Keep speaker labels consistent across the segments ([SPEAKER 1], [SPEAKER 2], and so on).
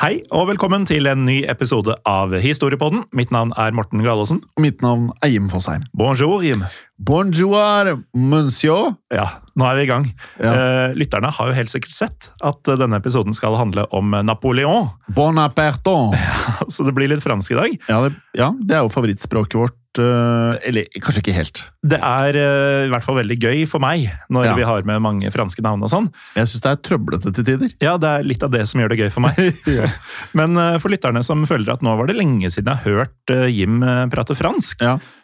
[SPEAKER 1] Hei, og velkommen til en ny episode av Historiepodden. Mitt navn er Morten Galaasen.
[SPEAKER 2] Mitt navn er Jim Fosheim.
[SPEAKER 1] Bonjour, Jim.
[SPEAKER 2] Bonjour, monsieur.
[SPEAKER 1] Ja, nå er vi i gang.
[SPEAKER 2] Ja.
[SPEAKER 1] Eh, lytterne har jo helt sikkert sett at eh, denne episoden skal handle om Napoleon.
[SPEAKER 2] Bon ja,
[SPEAKER 1] Så det blir litt fransk i dag.
[SPEAKER 2] Ja, det, ja, det er jo favorittspråket vårt. eller kanskje ikke helt.
[SPEAKER 1] Det er eh, i hvert fall veldig gøy for meg når vi har med mange franske navn og sånn.
[SPEAKER 2] Jeg syns det er trøblete til tider.
[SPEAKER 1] Ja, det er litt av det som gjør det gøy for meg. Men eh, for lytterne som føler at nå var det lenge siden jeg har hørt eh, Jim eh, prate fransk,
[SPEAKER 2] Ja,
[SPEAKER 1] eh,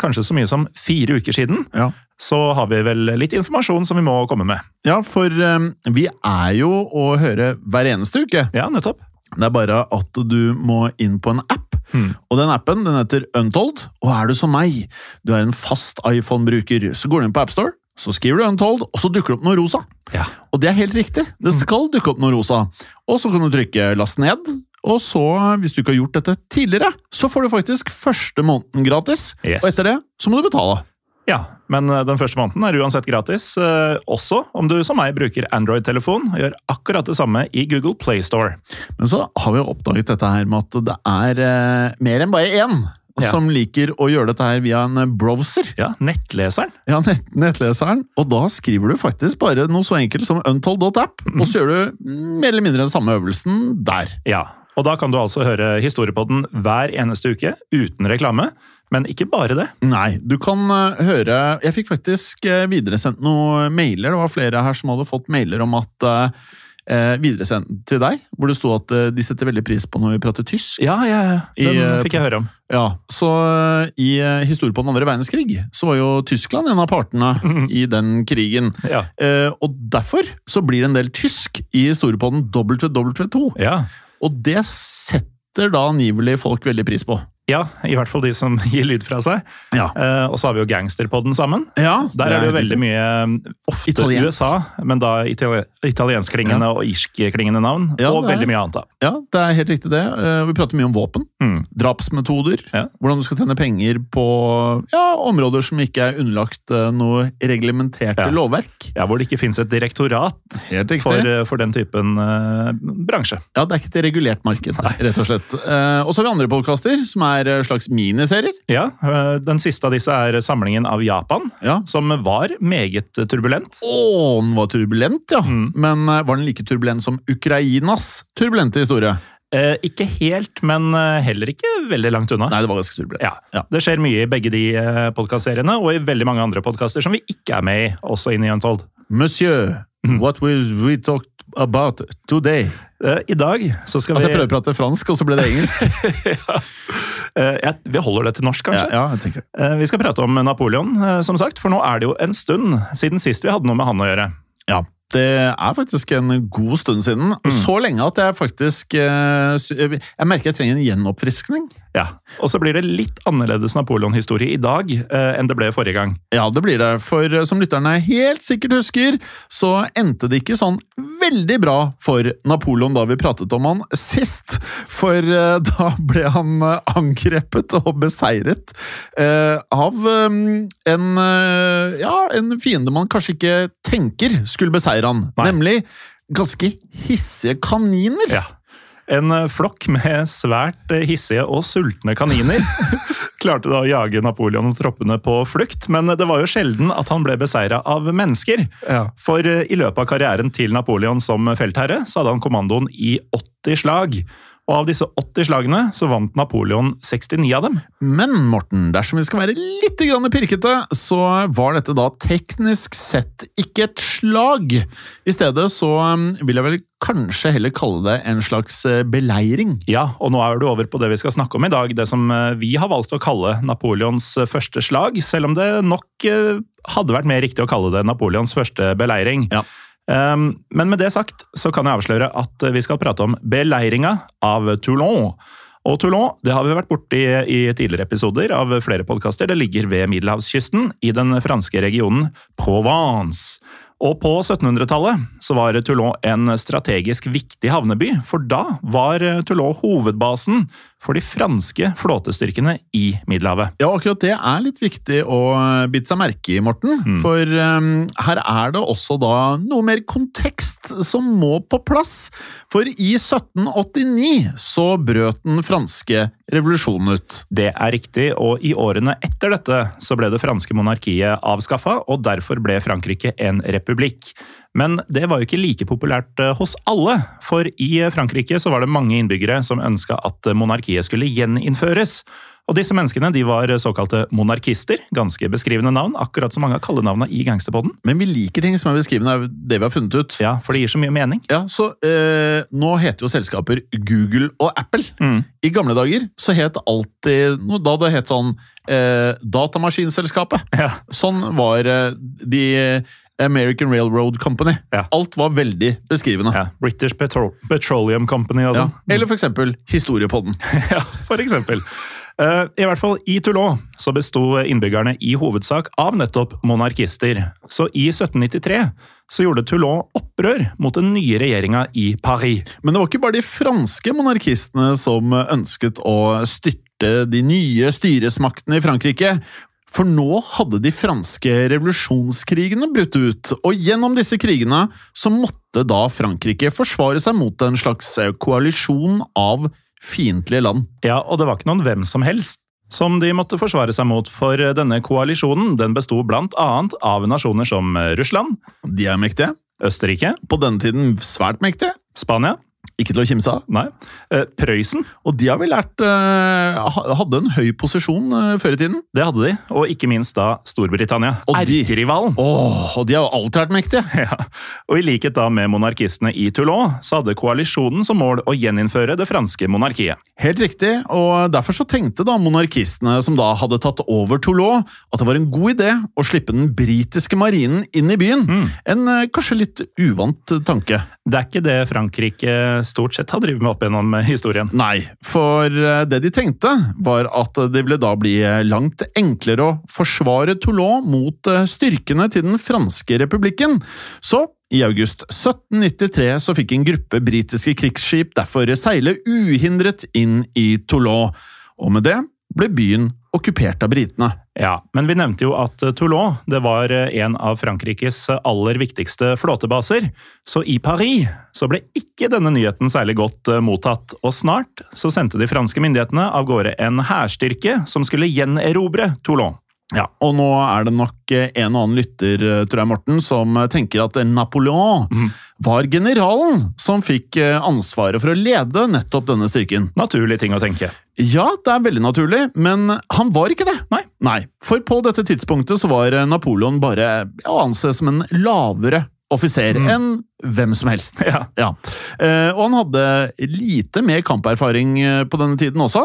[SPEAKER 1] kanskje så mye som fire uker siden,
[SPEAKER 2] ja.
[SPEAKER 1] så har vi vel litt informasjon som vi må komme med.
[SPEAKER 2] ja for øh, vi er jo å høre hver eneste uke.
[SPEAKER 1] Ja, nettopp.
[SPEAKER 2] Det er bare at du må inn på en app.
[SPEAKER 1] Hmm.
[SPEAKER 2] Og den appen den heter Untold. Og er du som meg, du er en fast iPhone-bruker, så går du inn på AppStore, så skriver du Untold, og så dukker det opp noe rosa.
[SPEAKER 1] Ja.
[SPEAKER 2] Og det er helt riktig. Det skal dukke opp noe rosa. Og så kan du trykke last ned. Og så, hvis du ikke har gjort dette tidligere, så får du faktisk første måneden gratis.
[SPEAKER 1] Yes.
[SPEAKER 2] Og etter det så må du betale.
[SPEAKER 1] Ja, men eh, den første måneden er uansett gratis, eh, også om du som meg bruker Android-telefon og gjør akkurat det samme i Google Play Store.
[SPEAKER 2] Men så har vi jo oppdaget dette her med at det er eh, mer enn bare én
[SPEAKER 1] Ja.
[SPEAKER 2] som liker å gjøre dette her via en browser.
[SPEAKER 1] Ja, nettleseren.
[SPEAKER 2] Ja, nett, nettleseren. Og da skriver du faktisk bare noe så enkelt som untold.app, og så gjør du mer eller mindre den samme øvelsen der.
[SPEAKER 1] Ja, og da kan du altså høre historiepodden hver eneste uke uten reklame. Men ikke bare det.
[SPEAKER 2] Nei, du kan eh, høre Jeg fikk faktisk eh, videresendt noen mailer. Det var flere her som hadde fått mailer om at eh, eh, Videresendt til deg, hvor det sto at de setter veldig pris på når vi prater tysk.
[SPEAKER 1] Ja, ja, ja. Den
[SPEAKER 2] I,
[SPEAKER 1] fikk jeg høre om.
[SPEAKER 2] Ja, så i eh, historie på den andre verdenskrig, så var jo Tyskland en av partene i den krigen.
[SPEAKER 1] Ja.
[SPEAKER 2] Eh, og derfor så blir det en del tysk i historien på den WW2.
[SPEAKER 1] Ja.
[SPEAKER 2] Og det setter da angivelig folk veldig pris på.
[SPEAKER 1] Ja, i hvert fall de som gir lyd fra seg.
[SPEAKER 2] Ja.
[SPEAKER 1] Eh, og så har vi jo Gangsterpodden sammen.
[SPEAKER 2] Ja,
[SPEAKER 1] Der er det jo veldig mye eh, ofte
[SPEAKER 2] Italiensk.
[SPEAKER 1] USA, men da itali italienskklingende og irskklingende navn.
[SPEAKER 2] Ja,
[SPEAKER 1] og veldig mye annet. da.
[SPEAKER 2] Ja, det er helt riktig det. Eh, Vi prater mye om våpen,
[SPEAKER 1] Mm.
[SPEAKER 2] drapsmetoder,
[SPEAKER 1] Ja.
[SPEAKER 2] hvordan du skal tjene penger på ja, områder som ikke er underlagt eh, noe reglementerte
[SPEAKER 1] Ja.
[SPEAKER 2] lovverk.
[SPEAKER 1] Ja, Hvor det ikke finnes et direktorat for, for den typen uh, bransje.
[SPEAKER 2] Ja, Det er ikke et regulert marked, rett og slett. Eh, og så har vi andre podkaster som er eh, slags miniserier.
[SPEAKER 1] Ja, eh, Den siste av disse er samlingen av Japan,
[SPEAKER 2] Ja.
[SPEAKER 1] som var meget turbulent.
[SPEAKER 2] Å, den var turbulent, ja.
[SPEAKER 1] Mm.
[SPEAKER 2] Men eh, var den like turbulent som Ukrainas turbulente historie?
[SPEAKER 1] Eh, ikke helt, men eh, heller ikke veldig langt unna.
[SPEAKER 2] Nei, det var ganske turbulent.
[SPEAKER 1] Ja, Det skjer mye i begge de podkastseriene, og i veldig mange andre podkaster som vi ikke er med i, også inne i Untold.
[SPEAKER 2] Monsieur,
[SPEAKER 1] Mm.
[SPEAKER 2] what will we talk about today?
[SPEAKER 1] I dag så skal
[SPEAKER 2] Altså,
[SPEAKER 1] vi
[SPEAKER 2] jeg prøver å prate fransk, og så ble det engelsk.
[SPEAKER 1] Eh, ja, Vi holder det til norsk, kanskje?
[SPEAKER 2] ja, jeg tenker.
[SPEAKER 1] Eh, Vi skal prate om Napoleon, eh, som sagt, for nå er det jo en stund siden sist vi hadde noe med han å gjøre.
[SPEAKER 2] Ja, det er faktisk en god stund siden.
[SPEAKER 1] Mm.
[SPEAKER 2] Så lenge at jeg faktisk eh, Jeg merker jeg trenger en gjenoppfriskning.
[SPEAKER 1] Ja, Og så blir det litt annerledes Napoleon-historie i dag eh, enn det ble forrige gang.
[SPEAKER 2] Ja, det blir det. For eh, som lytterne helt sikkert husker, så endte det ikke sånn veldig bra for Napoleon da vi pratet om han sist. For eh, da ble han eh, angrepet og beseiret eh, av eh, en, ja, en fiende man kanskje ikke tenker skulle beseire han.
[SPEAKER 1] Nei.
[SPEAKER 2] Nemlig ganske hissige kaniner.
[SPEAKER 1] Ja. En eh, flokk med svært eh, hissige og sultne kaniner klarte da å jage Napoleon og troppene på flukt, men det var jo sjelden at han ble beseira av mennesker.
[SPEAKER 2] Ja.
[SPEAKER 1] For eh, i løpet av karrieren til Napoleon som feltherre, så hadde han kommandoen i 80 slag. Og av disse 80 slagene så vant Napoleon 69 av dem.
[SPEAKER 2] Men Morten, dersom vi skal være litt grann pirkete, så var dette da teknisk sett ikke et slag. I stedet så um, vil jeg vel kanskje heller kalle det en slags eh, beleiring.
[SPEAKER 1] Ja, og nå er du over på det vi skal snakke om i dag, det som eh, vi har valgt å kalle Napoleons eh, første slag, selv om det nok hadde vært mer riktig å kalle det Napoleons første beleiring.
[SPEAKER 2] Ja.
[SPEAKER 1] Um, men med det sagt så kan jeg avsløre at vi skal prate om beleiringa av Toulon. Og Toulon det har vi vært borti i tidligere episoder av flere podkaster. Det ligger ved middelhavskysten i den franske regionen Provence. Og på 1700-tallet så var Toulon en strategisk viktig havneby, for da var Toulon hovedbasen for de franske flåtestyrkene i Middelhavet.
[SPEAKER 2] Ja, akkurat det er litt viktig å bite seg merke i, Morten. For um, her er det også da noe mer kontekst som må på plass. For i 1789 så brøt den franske revolusjonen ut.
[SPEAKER 1] Det er riktig, og i årene etter dette så ble det franske monarkiet avskaffa, og derfor ble Frankrike en republikk. Men det var jo ikke like populært eh, hos alle, for i Frankrike så var det mange innbyggere som ønska at monarkiet skulle gjeninnføres. Og disse menneskene de var såkalte monarkister, ganske beskrivende navn, akkurat som mange av kallenavnene i Gangsterpodden.
[SPEAKER 2] Men vi liker ting som er beskrivende av det vi har funnet ut.
[SPEAKER 1] Ja, for det gir så mye mening.
[SPEAKER 2] Ja, så eh, Nå heter jo selskaper Google og Apple.
[SPEAKER 1] Mm.
[SPEAKER 2] I gamle dager så het alltid Da det het sånn eh, Datamaskinselskapet.
[SPEAKER 1] Ja.
[SPEAKER 2] Sånn var eh, de American Railroad Company.
[SPEAKER 1] Ja.
[SPEAKER 2] Alt var veldig beskrivende.
[SPEAKER 1] Ja, British Petro Petroleum Company og
[SPEAKER 2] Ja.
[SPEAKER 1] sånn.
[SPEAKER 2] Eller for eksempel Historiepodden.
[SPEAKER 1] Ja, for eksempel. Eh, I hvert fall i Toulon så besto innbyggerne i hovedsak av nettopp monarkister. Så i 1793 så gjorde Toulon opprør mot den nye regjeringa i Paris.
[SPEAKER 2] Men det var ikke bare de franske monarkistene som ønsket å styrte de nye styresmaktene i Frankrike. For nå hadde de franske revolusjonskrigene brutt ut, og gjennom disse krigene så måtte da Frankrike forsvare seg mot en slags koalisjon av fiendtlige land.
[SPEAKER 1] Ja, og det var ikke noen hvem som helst som de måtte forsvare seg mot, for denne koalisjonen den besto blant annet av nasjoner som Russland,
[SPEAKER 2] De er mektige.
[SPEAKER 1] Østerrike,
[SPEAKER 2] På denne tiden svært mektige.
[SPEAKER 1] Spania,
[SPEAKER 2] Ikke til å kimse av.
[SPEAKER 1] nei, eh, Prøysen,
[SPEAKER 2] Og de har vi lært eh, hadde en høy posisjon eh, før i tiden.
[SPEAKER 1] det hadde de, og ikke minst da Storbritannia, erkerivalen.
[SPEAKER 2] Åh, og de har jo alltid vært mektige!
[SPEAKER 1] Ja, og i likhet da med monarkistene i Toulon, så hadde koalisjonen som mål å gjeninnføre det franske monarkiet.
[SPEAKER 2] Helt riktig, og derfor så tenkte da monarkistene som da hadde tatt over Toulon, at det var en god idé å slippe den britiske marinen inn i byen. En eh, kanskje litt uvant tanke.
[SPEAKER 1] Det er ikke det Frankrike stort sett har drevet med opp gjennom historien.
[SPEAKER 2] Nei, for eh, det de tenkte var at det ville da bli eh, langt enklere å forsvare Toulon mot eh, styrkene til den franske republikken. Så i august 1793 så fikk en gruppe britiske krigsskip derfor seile uhindret inn i Toulon, og med det ble byen okkupert av britene.
[SPEAKER 1] Ja, men vi nevnte jo at Toulon det var en av Frankrikes aller viktigste flåtebaser. Så i Paris så ble ikke denne nyheten særlig godt eh, mottatt, og snart så sendte de franske myndighetene av gårde en hærstyrke som skulle gjenerobre Toulon.
[SPEAKER 2] Ja, og nå er det nok eh, en og annen lytter, eh, tror jeg, Morten, som eh, tenker at Napoleon var generalen som fikk eh, ansvaret for å lede nettopp denne styrken.
[SPEAKER 1] Naturlig ting å tenke.
[SPEAKER 2] Ja, det er veldig naturlig, men han var ikke det.
[SPEAKER 1] Nei.
[SPEAKER 2] Nei, For på dette tidspunktet så var eh, Napoleon bare å anse som en lavere offiser enn hvem som helst.
[SPEAKER 1] Ja.
[SPEAKER 2] Ja. og han hadde lite mer kamperfaring eh, på denne tiden også.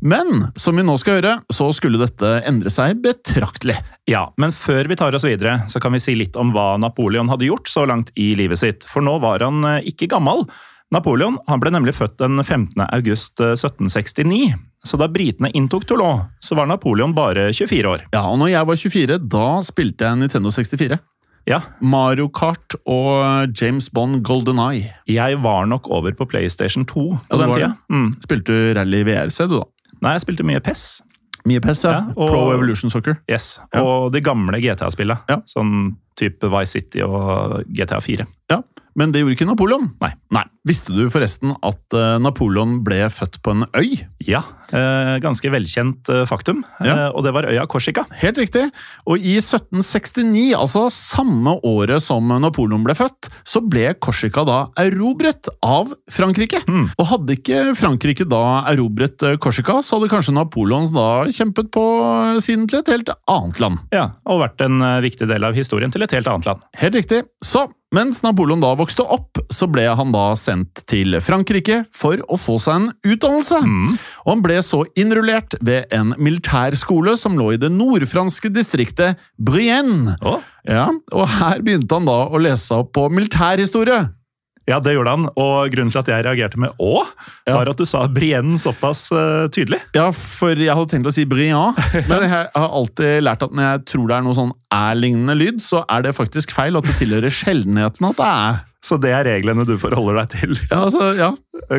[SPEAKER 2] Men som vi nå skal høre, så skulle dette endre seg betraktelig.
[SPEAKER 1] Ja, men før vi tar oss videre, så kan vi si litt om hva Napoleon hadde gjort så langt i livet sitt, for nå var han eh, ikke gammel. Napoleon han ble nemlig født den 15. august eh, 1769, så da britene inntok Toulon, så var Napoleon bare 24 år.
[SPEAKER 2] Ja, og når jeg var 24, da spilte jeg Nintendo 64.
[SPEAKER 1] Ja,
[SPEAKER 2] Mario Kart og James Bond Golden Eye.
[SPEAKER 1] jeg var nok over på PlayStation 2 på
[SPEAKER 2] Ja,
[SPEAKER 1] den tida. Mm.
[SPEAKER 2] Spilte du rally VRC, du da?
[SPEAKER 1] Nei, jeg spilte mye PES.
[SPEAKER 2] Mye PES, ja.
[SPEAKER 1] Ja, og-
[SPEAKER 2] Pro Evolution Soccer.
[SPEAKER 1] Yes,
[SPEAKER 2] Ja.
[SPEAKER 1] Og de gamle GTA-spillene.
[SPEAKER 2] Ja.
[SPEAKER 1] Sånn type Vice City og GTA 4.
[SPEAKER 2] Ja, Men det gjorde ikke Napoleon.
[SPEAKER 1] Nei.
[SPEAKER 2] Nei. Visste du forresten at eh, Napoleon ble født på en øy?
[SPEAKER 1] Ja, eh, ganske velkjent eh, faktum.
[SPEAKER 2] Ja.
[SPEAKER 1] Eh, og det var øya Korsika.
[SPEAKER 2] Helt riktig. Og i 1769, altså samme året som Napoleon ble født, så ble Korsika da erobret av Frankrike.
[SPEAKER 1] Mm.
[SPEAKER 2] Og hadde ikke Frankrike da erobret eh, Korsika, så hadde kanskje Napoleon da kjempet på siden til et helt annet land.
[SPEAKER 1] Ja, Og vært en viktig del av historien til et helt annet land.
[SPEAKER 2] Helt riktig. Så, mens Napoleon da vokste opp, så ble han da sendt til Frankrike for å få seg en utdannelse. Og han ble så innrullert ved en militærskole som lå i det nordfranske distriktet Brienne.
[SPEAKER 1] Oh.
[SPEAKER 2] Ja, og her begynte han da å lese opp på militærhistorie.
[SPEAKER 1] Ja, det gjorde han. Og grunnen til at jeg reagerte med 'å', var at du sa Brienne såpass uh, tydelig.
[SPEAKER 2] Ja, for jeg hadde tenkt å si «brian», men jeg har alltid lært at når jeg tror det er noe sånn æ-lignende lyd, så er det faktisk feil, at det tilhører sjeldenheten at det er.
[SPEAKER 1] Så det er reglene du forholder deg til.
[SPEAKER 2] Ja, altså, ja.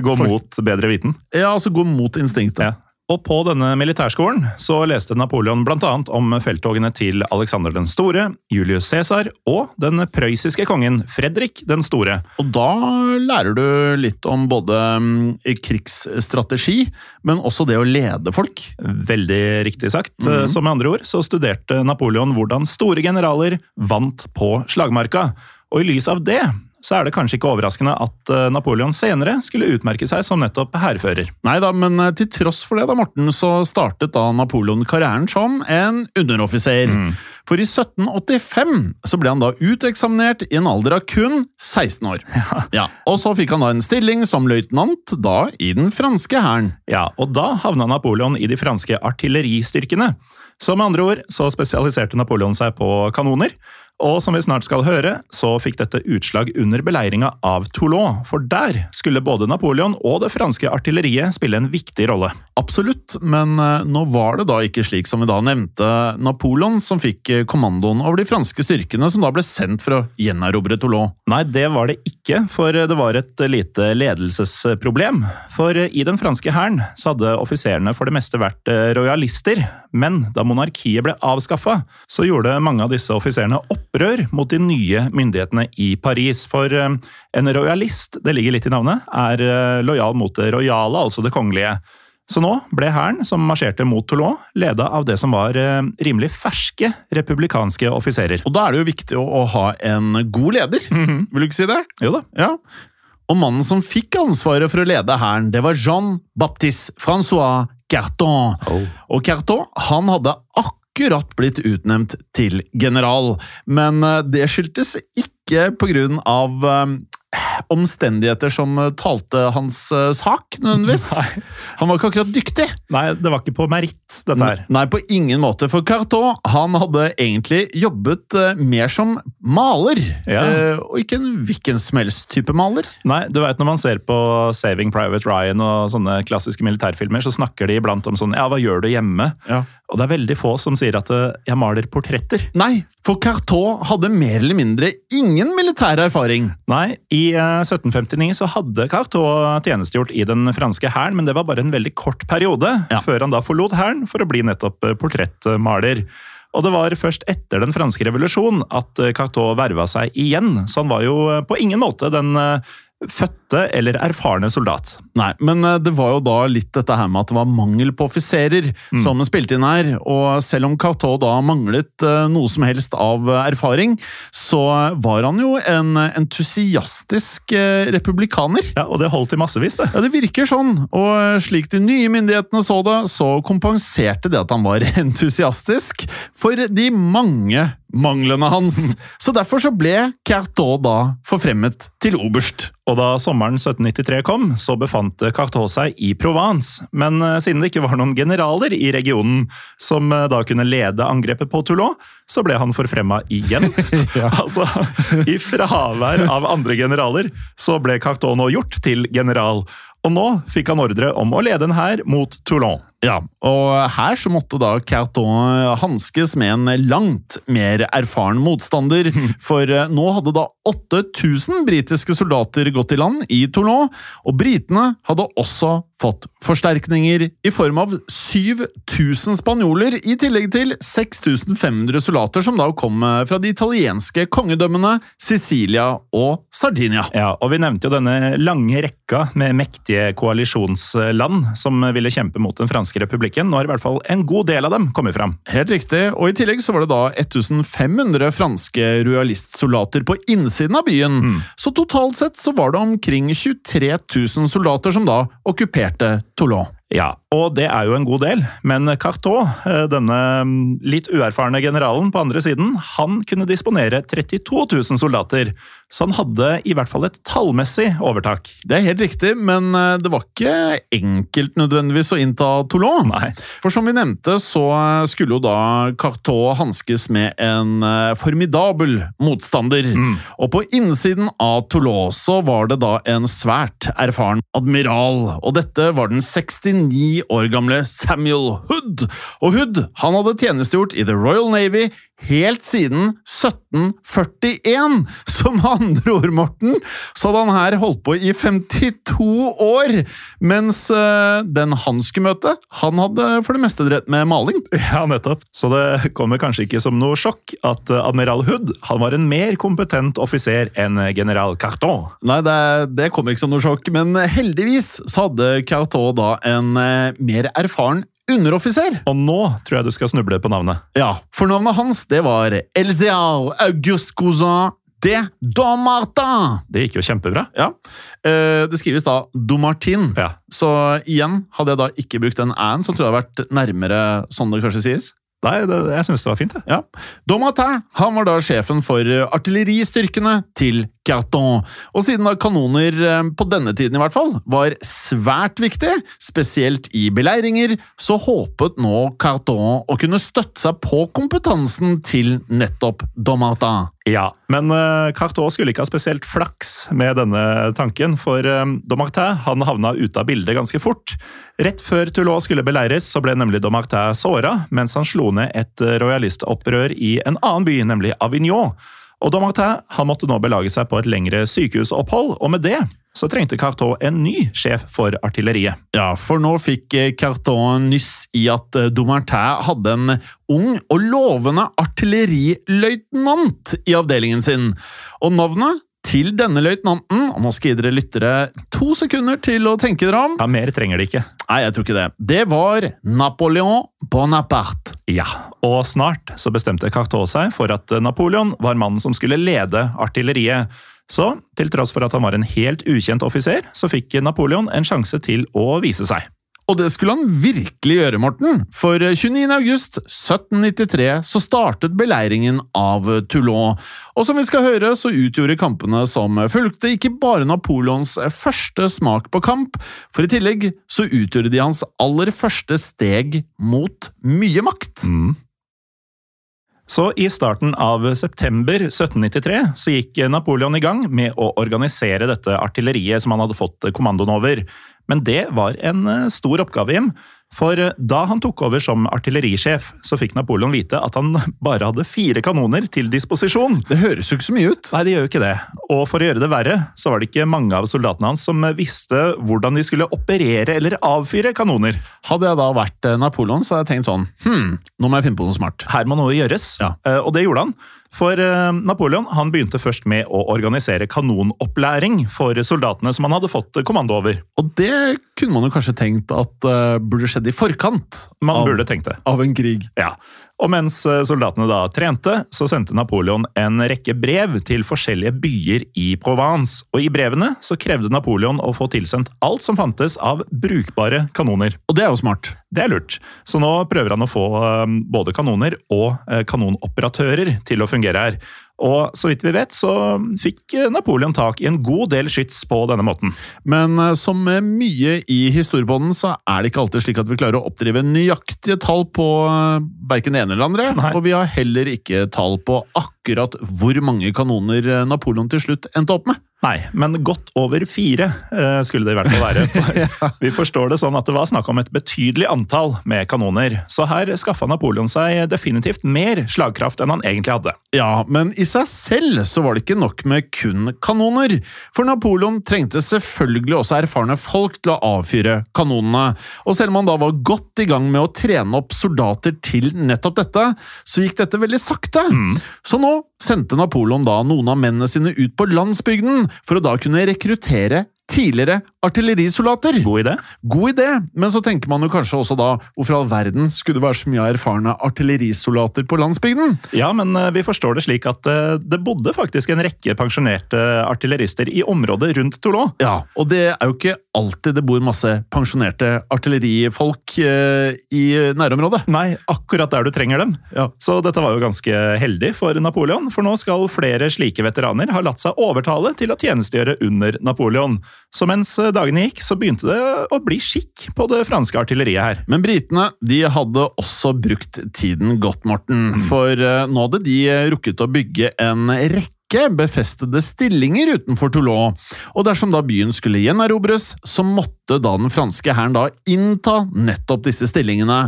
[SPEAKER 1] Gå mot bedre viten.
[SPEAKER 2] ja altså gå mot instinktet.
[SPEAKER 1] Ja. Og på denne militærskolen så leste Napoleon bl.a. om felttogene til Alexander den store, Julius Cæsar og den prøyssiske kongen Fredrik den store.
[SPEAKER 2] Og da lærer du litt om både mm, krigsstrategi, men også det å lede folk.
[SPEAKER 1] Veldig riktig sagt. Så med andre ord så studerte Napoleon hvordan store generaler vant på slagmarka. Og i lys av det så er det kanskje ikke overraskende at eh, Napoleon senere skulle utmerke seg som nettopp hærfører.
[SPEAKER 2] Nei da, men eh, til tross for det, da, Morten, så startet da Napoleon karrieren som en underoffiser. For i 1785 så ble han da uteksaminert i en alder av kun 16 år. Ja. Og så fikk han da en stilling som løytnant da i den franske hæren.
[SPEAKER 1] Ja, og da havna Napoleon i de franske artilleristyrkene. Så med andre ord så spesialiserte Napoleon seg på kanoner. Og som vi snart skal høre, så fikk dette utslag under beleiringa av Toulon, for der skulle både Napoleon og det franske artilleriet spille en viktig rolle.
[SPEAKER 2] Absolutt, men eh, nå var det da ikke slik som vi da nevnte Napoleon som fikk eh, kommandoen over de franske styrkene som da ble sendt for å gjenerobre Toulon.
[SPEAKER 1] Nei, det var det ikke, for det var et lite ledelsesproblem. For i den franske hæren så hadde offiserene for det meste vært eh, rojalister, men da monarkiet ble avskaffa, så gjorde mange av disse offiserene opprør mot de nye myndighetene i Paris. For eh, en rojalist, det ligger litt i navnet, er eh, lojal mot det rojale, altså det kongelige. Så nå ble hæren, som marsjerte mot Toulon, leda av det som var eh, rimelig ferske republikanske offiserer.
[SPEAKER 2] Og da er det jo viktig å, ha en god leder, vil du ikke si det?
[SPEAKER 1] Jo da.
[SPEAKER 2] Ja. Og mannen som fikk ansvaret for å lede hæren, det var Jean-Baptiste Francois Carton. Og Carton han hadde akkurat blitt utnevnt til general, men eh, det skyldtes ikke på grunn av eh, omstendigheter som eh, talte hans eh, sak, nødvendigvis.
[SPEAKER 1] Nei.
[SPEAKER 2] Han var ikke akkurat dyktig.
[SPEAKER 1] Nei, det var ikke på meritt, dette her.
[SPEAKER 2] Nei, på ingen måte. For Carton han hadde egentlig jobbet eh, mer som maler,
[SPEAKER 1] Ja.
[SPEAKER 2] og ikke en hvilken som helst type maler.
[SPEAKER 1] Nei, du vet Når man ser på Saving Private Ryan og sånne klassiske militærfilmer, så snakker de iblant om sånn Ja, hva gjør du hjemme?
[SPEAKER 2] Ja.
[SPEAKER 1] Og det er veldig få som sier at eh, jeg maler portretter.
[SPEAKER 2] Nei, for Carton hadde mer eller mindre ingen militær erfaring.
[SPEAKER 1] Nei, i eh, 1759 så hadde Cartot tjenestegjort i den franske hæren, men det var bare en veldig kort periode,
[SPEAKER 2] Ja.
[SPEAKER 1] før han da forlot hæren for å bli nettopp eh, portrettmaler. Og det var først etter den franske revolusjon at eh, Cartot verva seg igjen, så han var jo eh, på ingen måte den eh, fødte eller erfarne soldat.
[SPEAKER 2] Nei, men eh, det var jo da litt dette her med at det var mangel på offiserer som spilte inn her, og selv om Cateau da manglet eh, noe som helst av eh, erfaring, så var han jo en entusiastisk republikaner.
[SPEAKER 1] Ja, Og det holdt i massevis, det.
[SPEAKER 2] Ja, det virker sånn, og slik de nye myndighetene så det, så kompenserte det at han var entusiastisk for de mange manglene hans. Så derfor så ble Cartot da forfremmet til oberst.
[SPEAKER 1] Og da sommeren 1793 kom, så befant Cartot seg i Provence. Men eh, siden det ikke var noen generaler i regionen som eh, da kunne lede angrepet på Toulon, så ble han forfremma igjen. Altså, i fravær av andre generaler, så ble Cartot nå gjort til general. Og nå fikk han ordre om å lede en hær mot Toulon.
[SPEAKER 2] Ja, og her så måtte da Carton hanskes med en langt mer erfaren motstander, for eh, nå hadde da 8000 britiske soldater gått i land i Toulon, og britene hadde også fått forsterkninger i form av 7000 spanjoler, i tillegg til 6500 soldater som da kom eh, fra de italienske kongedømmene Sicilia og Sardinia.
[SPEAKER 1] Ja, og Vi nevnte jo denne lange rekka med mektige koalisjonsland som ville kjempe mot den franske republikken. Nå har i hvert fall en god del av dem kommet fram.
[SPEAKER 2] Helt riktig, og i tillegg så var det da 1500 franske rojalistsoldater på innsiden av byen.
[SPEAKER 1] Mm.
[SPEAKER 2] Så totalt sett så var det omkring 23 000 soldater som da okkuperte Toulon.
[SPEAKER 1] Ja, og det er jo en god del, men Cartot, eh, denne mm, litt uerfarne generalen på andre siden, han kunne disponere 32 000 soldater, så han hadde i hvert fall et tallmessig overtak.
[SPEAKER 2] Det er helt riktig, men eh, det var ikke enkelt nødvendigvis å innta Toulon.
[SPEAKER 1] Nei.
[SPEAKER 2] For som vi nevnte, så eh, skulle jo da Cartot hanskes med en formidabel motstander. Og på innsiden av Toulon så var det da en svært erfaren admiral, og dette var den 69 år gamle Samuel Hood. Og Hood han hadde tjenestegjort i The Royal Navy helt siden 1741. Som andre ord, Morten, så hadde han her holdt på i 52 år, mens eh, den han skulle møte, han hadde for det meste drevet med maling.
[SPEAKER 1] Ja, nettopp. Så det kommer kanskje ikke som noe sjokk at eh, admiral Hood han var en mer kompetent offiser enn general Carton.
[SPEAKER 2] Nei, det, det kommer ikke som noe sjokk, men heldigvis så hadde Carton da en eh, mer erfaren underoffiser.
[SPEAKER 1] Og nå tror jeg du skal snuble på navnet.
[SPEAKER 2] Ja, for navnet hans det var Elzear August Cousin de Domartin.
[SPEAKER 1] Det gikk jo kjempebra.
[SPEAKER 2] Ja, eh, Det skrives da Domartin,
[SPEAKER 1] Ja.
[SPEAKER 2] så igjen, hadde jeg da ikke brukt den æ-en, så tror jeg det hadde vært nærmere sånn det kanskje sies.
[SPEAKER 1] Nei, det, jeg syns det var fint. jeg.
[SPEAKER 2] Ja. Domatin han var da sjefen for artilleristyrkene til Carton, og siden da kanoner, eh, på denne tiden i hvert fall, var svært viktig, spesielt i beleiringer, så håpet nå Carton å kunne støtte seg på kompetansen til nettopp Domartin.
[SPEAKER 1] Ja, Men uh, skulle ikke ha spesielt flaks med denne tanken, for uh, Domartin han havna ute av bildet ganske fort. Rett før Toulon skulle beleires, så ble nemlig Domartin såra mens han slo ned et uh, rojalistopprør i en annen by, nemlig Avignon. Og Domartin han måtte nå belage seg på et lengre sykehusopphold, og med det så trengte Carton en ny sjef for artilleriet.
[SPEAKER 2] Ja, for nå fikk eh, Carton nyss i at eh, Domartin hadde en ung og lovende artilleriløytnant i avdelingen sin. Og navnet til denne løytnanten, og nå skal jeg gi dere lyttere to sekunder til å tenke dere om
[SPEAKER 1] Ja, Mer trenger de ikke.
[SPEAKER 2] Nei, jeg tror ikke det. Det var Napoleon Bonaparte.
[SPEAKER 1] Ja, og snart så bestemte Cartot seg for at Napoleon var mannen som skulle lede artilleriet. Så til tross for at han var en helt ukjent offiser, så fikk Napoleon en sjanse til å vise seg.
[SPEAKER 2] Og det skulle han virkelig gjøre, Morten, for 29. august 1793 så startet beleiringen av Toulon. Og som vi skal høre, så utgjorde kampene som fulgte ikke bare Napoleons første smak på kamp, for i tillegg så utgjorde de hans aller første steg mot mye makt.
[SPEAKER 1] Så i starten av september 1793 så gikk Napoleon i gang med å organisere dette artilleriet som han hadde fått kommandoen over. Men det var en eh, stor oppgave, Jim. For eh, da han tok over som artillerisjef, så fikk Napoleon vite at han bare hadde fire kanoner til disposisjon.
[SPEAKER 2] Det høres jo ikke så mye ut.
[SPEAKER 1] Nei, det gjør jo ikke det. Og for å gjøre det verre, så var det ikke mange av soldatene hans som visste hvordan de skulle operere eller avfyre kanoner.
[SPEAKER 2] Hadde jeg da vært eh, Napoleon, så hadde jeg tenkt sånn Hm, nå må jeg finne på noe smart.
[SPEAKER 1] Her må noe gjøres.
[SPEAKER 2] Ja.
[SPEAKER 1] Eh, Og det gjorde han. For eh, Napoleon han begynte først med å organisere kanonopplæring for soldatene som han hadde fått kommando over.
[SPEAKER 2] Og det kunne man jo kanskje tenkt at uh, burde skjedd i forkant
[SPEAKER 1] Man
[SPEAKER 2] av,
[SPEAKER 1] burde tenkt det.
[SPEAKER 2] av en krig.
[SPEAKER 1] Ja. Og mens eh, soldatene da trente, så sendte Napoleon en rekke brev til forskjellige byer i Provence. Og i brevene så krevde Napoleon å få tilsendt alt som fantes av brukbare kanoner.
[SPEAKER 2] Og det er jo smart.
[SPEAKER 1] Det er lurt. Så nå prøver han å få eh, både kanoner og eh, kanonoperatører til å fungere her. Og så vidt vi vet, så fikk eh, Napoleon tak i en god del skyts på denne måten.
[SPEAKER 2] Men eh, som med mye i historiebånden, så er det ikke alltid slik at vi klarer å oppdrive nøyaktige tall på uh, verken det ene eller andre.
[SPEAKER 1] Nei.
[SPEAKER 2] Og vi har heller ikke tall på akkurat hvor mange kanoner eh, Napoleon til slutt endte opp med.
[SPEAKER 1] Nei, men godt over fire eh, skulle det i hvert fall være. For vi forstår det sånn at det var snakk om et betydelig antall med kanoner. Så her skaffa Napoleon seg definitivt mer slagkraft enn han egentlig hadde.
[SPEAKER 2] Ja, men i seg selv så var det ikke nok med kun kanoner. For Napoleon trengte selvfølgelig også erfarne folk til å avfyre kanonene. Og selv om han da var godt i gang med å trene opp soldater til nettopp dette, så gikk dette veldig sakte. Så nå sendte Napoleon da noen av mennene sine ut på landsbygden for å da kunne rekruttere tidligere artillerisoldater.
[SPEAKER 1] God idé?
[SPEAKER 2] God idé, men så tenker man jo kanskje også da hvorfor all verden skulle det være så mye erfarne artillerisoldater på landsbygden?
[SPEAKER 1] Ja, men eh, vi forstår det slik at eh, det bodde faktisk en rekke pensjonerte artillerister i området rundt Toulon.
[SPEAKER 2] Ja, og det er jo ikke alltid det bor masse pensjonerte artillerifolk eh, i nærområdet.
[SPEAKER 1] Nei, akkurat der du trenger dem. Så dette var jo ganske heldig for Napoleon, for nå skal flere slike veteraner ha latt seg overtale til å tjenestegjøre under Napoleon. Så mens dagene gikk, så begynte det å bli skikk på det franske artilleriet her.
[SPEAKER 2] Men britene de hadde også brukt tiden godt, Morten. For eh, nå hadde de rukket å bygge en rekke befestede stillinger utenfor Toulon, og dersom da byen skulle gjenerobres, så måtte da den franske hæren da innta nettopp disse stillingene.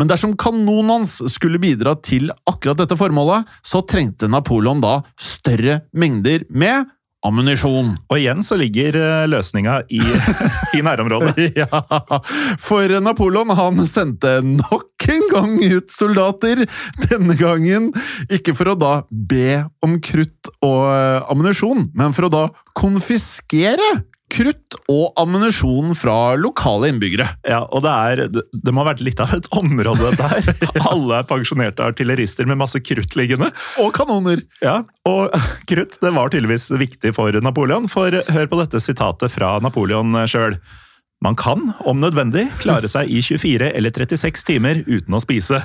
[SPEAKER 2] Men dersom kanonen hans skulle bidra til akkurat dette formålet, så trengte Napoleon da større mengder med ammunisjon.
[SPEAKER 1] Og igjen så ligger eh, løsninga i, i nærområdet.
[SPEAKER 2] Ja, for Napoleon han sendte nok en gang ut soldater. Denne gangen ikke for å da be om krutt og eh, ammunisjon, men for å da konfiskere krutt og ammunisjon fra lokale innbyggere.
[SPEAKER 1] Ja, og det er Det, det må ha vært litt av et område, dette her. Alle er pensjonerte artillerister med masse krutt liggende.
[SPEAKER 2] Og kanoner!
[SPEAKER 1] Ja, og krutt det var tydeligvis viktig for Napoleon, for hør på dette sitatet fra Napoleon sjøl. Man kan, om nødvendig, klare seg i 24 eller 36 timer uten å spise.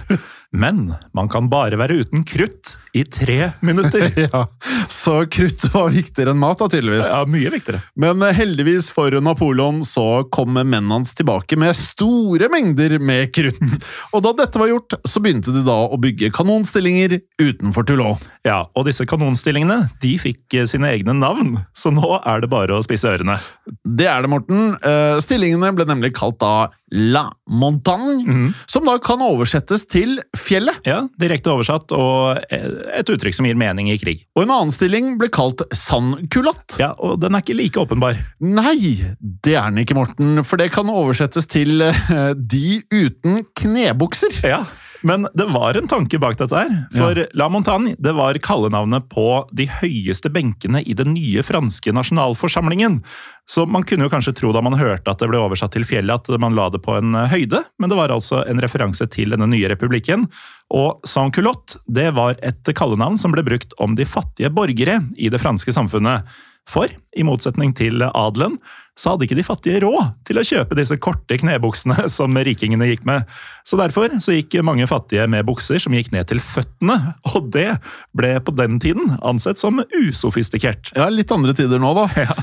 [SPEAKER 1] Men man kan bare være uten krutt i tre minutter.
[SPEAKER 2] ja, Så krutt var viktigere enn mat, da, tydeligvis.
[SPEAKER 1] Ja, mye viktigere.
[SPEAKER 2] Men eh, heldigvis for Napoleon så kom mennene hans tilbake med store mengder med krutt. Og da dette var gjort, så begynte de da å bygge kanonstillinger utenfor Toulon.
[SPEAKER 1] Ja, og disse kanonstillingene de fikk eh, sine egne navn, så nå er det bare å spisse ørene.
[SPEAKER 2] Det er det, Morten. Eh, Stillingene ble nemlig kalt da La Montagne, som da kan oversettes til fjellet.
[SPEAKER 1] Ja, Direkte oversatt, og et uttrykk som gir mening i krig.
[SPEAKER 2] Og en annen stilling ble kalt sandkulatt.
[SPEAKER 1] Ja, og den er ikke like åpenbar.
[SPEAKER 2] Nei, det er den ikke, Morten, for det kan oversettes til eh, De uten knebukser.
[SPEAKER 1] Ja, men det var en tanke bak dette her. For La Montagne det var kallenavnet på de høyeste benkene i den nye franske nasjonalforsamlingen. Så man kunne jo kanskje tro da man hørte at det ble oversatt til fjellet, at man la det på en eh, høyde, men det var altså en referanse til denne nye republikken. Og sans-culotte det var et kallenavn som ble brukt om de fattige borgere i det franske samfunnet. For i motsetning til adelen, så hadde ikke de fattige råd til å kjøpe disse korte knebuksene som rikingene gikk med. Så derfor så gikk mange fattige med bukser som gikk ned til føttene, og det ble på den tiden ansett som usofistikert.
[SPEAKER 2] Ja, litt andre tider nå, da. Ja.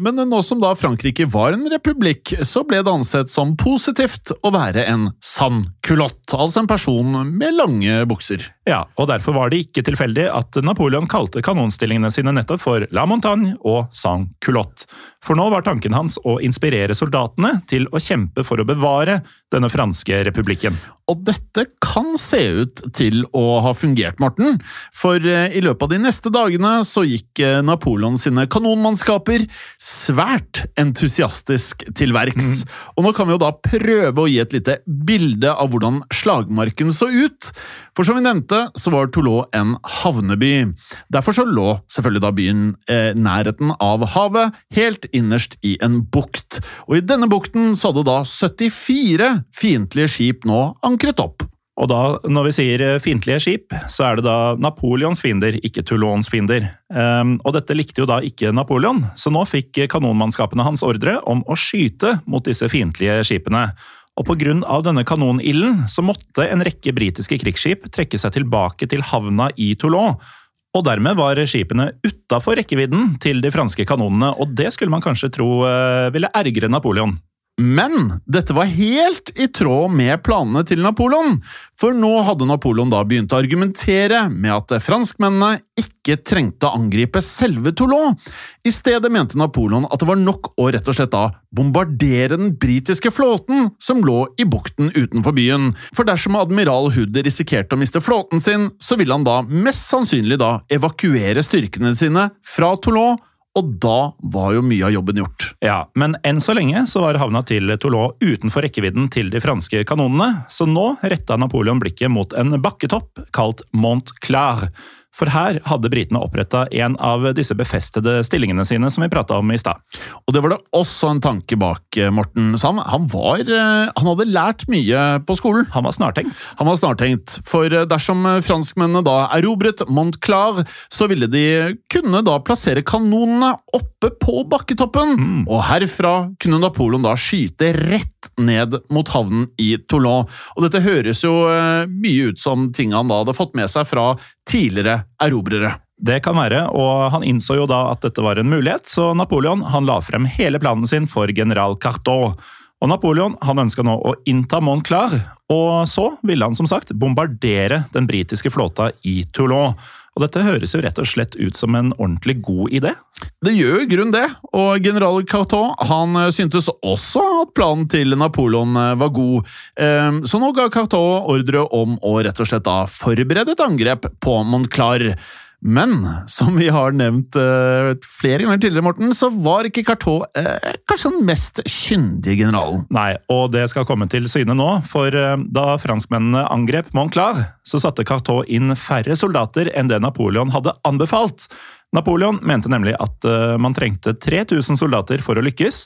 [SPEAKER 2] Men nå som da Frankrike var en republikk, så ble det ansett som positivt å være en sann kulott, altså en person med lange bukser.
[SPEAKER 1] Ja, og derfor var det ikke tilfeldig at Napoleon kalte kanonstillingene sine nettopp for La Montagne og Sans Culotte. For nå var tanken hans å inspirere soldatene til å kjempe for å bevare denne franske republikken.
[SPEAKER 2] Og dette kan se ut til å ha fungert, Morten. For eh, i løpet av de neste dagene så gikk eh, Napoleon sine kanonmannskaper svært entusiastisk til verks. Og nå kan vi jo da prøve å gi et lite bilde av hvordan slagmarken så ut. For som vi nevnte, så var Toulon en havneby. Derfor så lå selvfølgelig da byen eh, nærheten av havet, helt innerst i en bukt. Og i denne bukten så hadde da 74 fiendtlige skip nå ankret opp.
[SPEAKER 1] Og da, når vi sier eh, fiendtlige skip, så er det da Napoleons fiender, ikke Toulons fiender. Um, og dette likte jo da ikke Napoleon, så nå fikk kanonmannskapene hans ordre om å skyte mot disse fiendtlige skipene. Og av denne kanonilden så måtte en rekke britiske krigsskip trekke seg tilbake til havna i Toulon. Og dermed var skipene utafor rekkevidden til de franske kanonene, og det skulle man kanskje tro eh, ville ergre Napoleon.
[SPEAKER 2] Men dette var helt i tråd med planene til Napoleon, for nå hadde Napoleon da begynt å argumentere med at franskmennene ikke trengte å angripe selve Toulon. I stedet mente Napoleon at det var nok å rett og slett da bombardere den britiske flåten som lå i bukten utenfor byen, for dersom admiral Hood risikerte å miste flåten sin, så ville han da mest sannsynlig da evakuere styrkene sine fra Toulon og da var jo mye av jobben gjort.
[SPEAKER 1] Ja, Men enn så lenge så var havna til Toulon utenfor rekkevidden til de franske kanonene, så nå retta Napoleon blikket mot en bakketopp kalt Mont Clar. For her hadde britene oppretta en av disse befestede stillingene sine som vi prata om i stad.
[SPEAKER 2] Og det var det også en tanke bak, eh, Morten Sam. Han, var, eh, han hadde lært mye på skolen.
[SPEAKER 1] Han var snartenkt.
[SPEAKER 2] Han var snartenkt, for eh, dersom franskmennene da erobret Montclar, så ville de kunne da plassere kanonene oppe på bakketoppen, mm. og herfra kunne Napoleon da skyte rett ned mot havnen i Toulon. Og dette høres jo mye ut som ting han da hadde fått med seg fra tidligere erobrere.
[SPEAKER 1] Det kan være, og han innså jo da at dette var en mulighet, så Napoleon han la frem hele planen sin for general Carton. Og Napoleon han ønska nå å innta Montclar, og så ville han som sagt bombardere den britiske flåta i Toulon. Og dette høres jo rett og slett ut som en ordentlig god idé?
[SPEAKER 2] Det gjør i grunn det, og general Carton han eh, syntes også at planen til Napoleon eh, var god, ehm, så nå ga Carton ordre om å rett og slett da forberede et angrep på Montclar. Men som vi har nevnt uh, flere ganger tidligere, Morten, så var ikke Cartot uh, kanskje den mest kyndige generalen.
[SPEAKER 1] Nei, og det skal komme til syne nå, for uh, da franskmennene angrep Montclair, så satte Cartot inn færre soldater enn det Napoleon hadde anbefalt. Napoleon mente nemlig at man trengte 3000 soldater for å lykkes,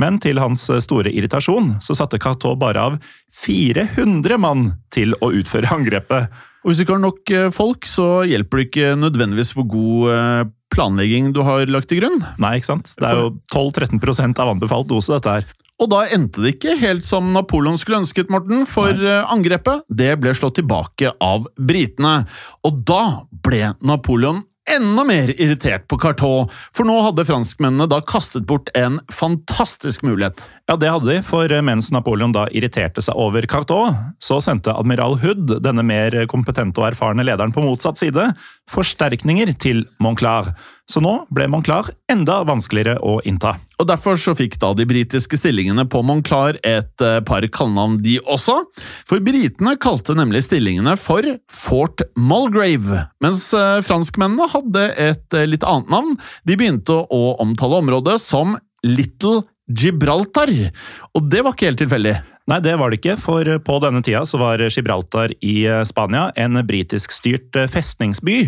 [SPEAKER 1] men til hans store irritasjon så satte Cartot bare av 400 mann til å utføre angrepet.
[SPEAKER 2] Og Hvis du ikke har nok eh, folk, så hjelper det ikke nødvendigvis hvor god eh, planlegging du har lagt til grunn.
[SPEAKER 1] Nei, ikke sant? Det er jo 12-13 av anbefalt dose, dette her.
[SPEAKER 2] Og da endte det ikke helt som Napoleon skulle ønsket, Morten, for Nei. Eh, angrepet det ble slått tilbake av britene. Og da ble Napoleon enda mer irritert på Cartot, for nå hadde franskmennene da kastet bort en fantastisk mulighet.
[SPEAKER 1] Ja, det hadde de, for mens Napoleon da irriterte seg over Cartot, så sendte admiral Hood, denne mer kompetente og erfarne lederen på motsatt side, forsterkninger til Monclar. Så nå ble Monclar enda vanskeligere å innta.
[SPEAKER 2] Og Derfor så fikk da de britiske stillingene på Monclar et eh, par kallenavn, de også. For britene kalte nemlig stillingene for Fort Mulgrave, mens eh, franskmennene hadde et eh, litt annet navn. De begynte å omtale området som Little Gibraltar, og det var ikke helt tilfeldig.
[SPEAKER 1] Nei, det var det ikke, for på denne tida så var Gibraltar i Spania en britisk-styrt festningsby.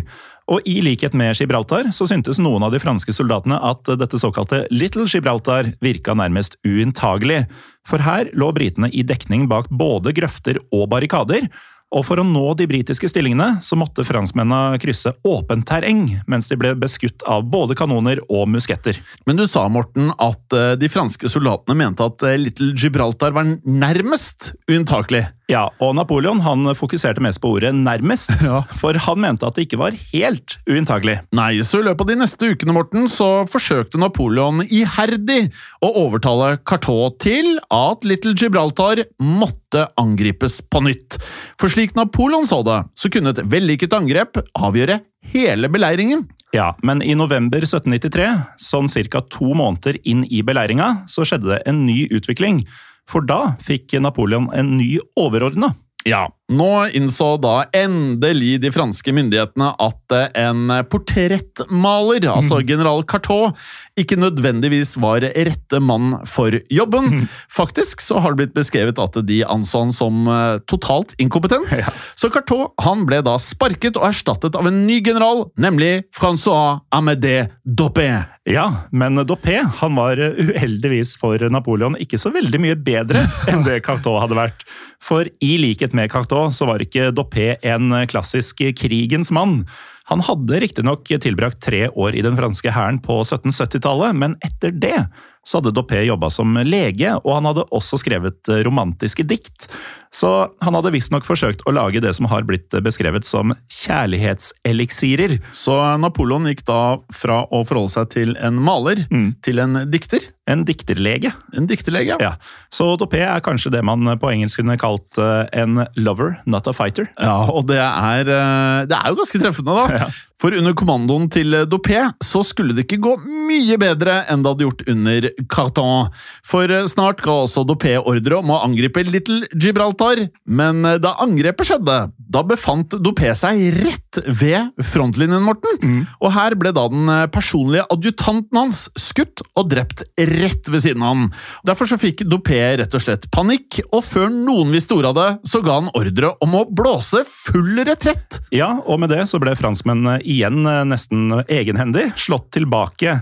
[SPEAKER 1] Og i likhet med Gibraltar så syntes noen av de franske soldatene at dette såkalte Little Gibraltar virka nærmest uinntagelig. For her lå britene i dekning bak både grøfter og barrikader, og for å nå de britiske stillingene så måtte franskmennene krysse åpent terreng, mens de ble beskutt av både kanoner og musketter.
[SPEAKER 2] Men du sa, Morten, at eh, de franske soldatene mente at eh, Little Gibraltar var nærmest unntakelig?
[SPEAKER 1] Ja, og Napoleon han fokuserte mest på ordet 'nærmest', ja. for han mente at det ikke var helt uinntagelig.
[SPEAKER 2] Nei, så i løpet av de neste ukene Morten, så forsøkte Napoleon iherdig å overtale Cartot til at Little Gibraltar måtte angripes på nytt. For slik slik Napoleon så det, så kunne et vellykket angrep avgjøre hele beleiringen.
[SPEAKER 1] Ja, men i november 1793, sånn ca. to måneder inn i beleiringa, så skjedde det en ny utvikling. For da fikk Napoleon en ny overordna.
[SPEAKER 2] Ja, nå innså da endelig de franske myndighetene at en portrettmaler, altså mm. general Cartot, ikke nødvendigvis var rette mann for jobben. Mm. Faktisk så har det blitt beskrevet at de anså han som eh, totalt inkompetent. Ja. Så Cartot han ble da sparket og erstattet av en ny general, nemlig Francois Amédée Doppé.
[SPEAKER 1] Ja, men Doppé han var uheldigvis for Napoleon ikke så veldig mye bedre enn det Cartot hadde vært. For i likhet med Cartot så var ikke Doppé en klassisk krigens mann. Han hadde riktignok tilbrakt tre år i den franske hæren på 1770-tallet, men etter det så hadde Doppé jobba som lege, og han hadde også skrevet romantiske dikt. Så han hadde visstnok forsøkt å lage det som har blitt beskrevet som kjærlighetseliksirer.
[SPEAKER 2] Så Napoleon gikk da fra å forholde seg til en maler mm. til en dikter?
[SPEAKER 1] En dikterlege.
[SPEAKER 2] En dikterlege,
[SPEAKER 1] ja. Så Topé er kanskje det man på engelsk kunne kalt uh, en lover, not a fighter.
[SPEAKER 2] Ja, og det er, uh, det er jo ganske treffende, da. Ja. For under kommandoen til Dopé så skulle det ikke gå mye bedre enn det hadde gjort under Carton. For uh, snart ga også Dopé ordre om å angripe Little Gibraltar, men da angrepet skjedde, da befant Dopé seg rett ved frontlinjen, Morten. Mm. Og her ble da den personlige adjutanten hans skutt og drept rett ved siden av han. Derfor så fikk Dopé rett og slett panikk, og før noen visste ordet av det, så ga han ordre om å blåse full retrett.
[SPEAKER 1] Ja, og med det så ble franskmennene igjen eh, nesten egenhendig slått tilbake.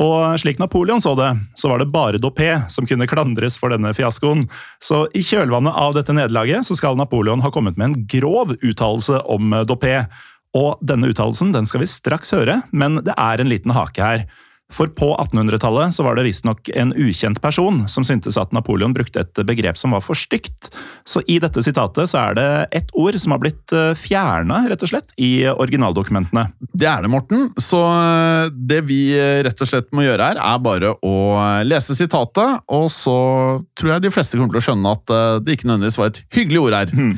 [SPEAKER 1] Og slik Napoleon så det, så var det bare Dopé som kunne klandres for denne fiaskoen. Så i kjølvannet av dette nederlaget så skal Napoleon ha kommet med en grov uttalelse om Dopé. Og denne uttalelsen den skal vi straks høre, men det er en liten hake her. For på 1800-tallet så var det visstnok en ukjent person som syntes at Napoleon brukte et begrep som var for stygt. Så i dette sitatet så er det ett ord som har blitt eh, fjerna, rett og slett, i originaldokumentene.
[SPEAKER 2] Det er det, Morten. Så eh, det vi eh, rett og slett må gjøre her, er bare å lese sitatet, og så tror jeg de fleste kommer til å skjønne at det ikke nødvendigvis var et hyggelig ord her. Hmm.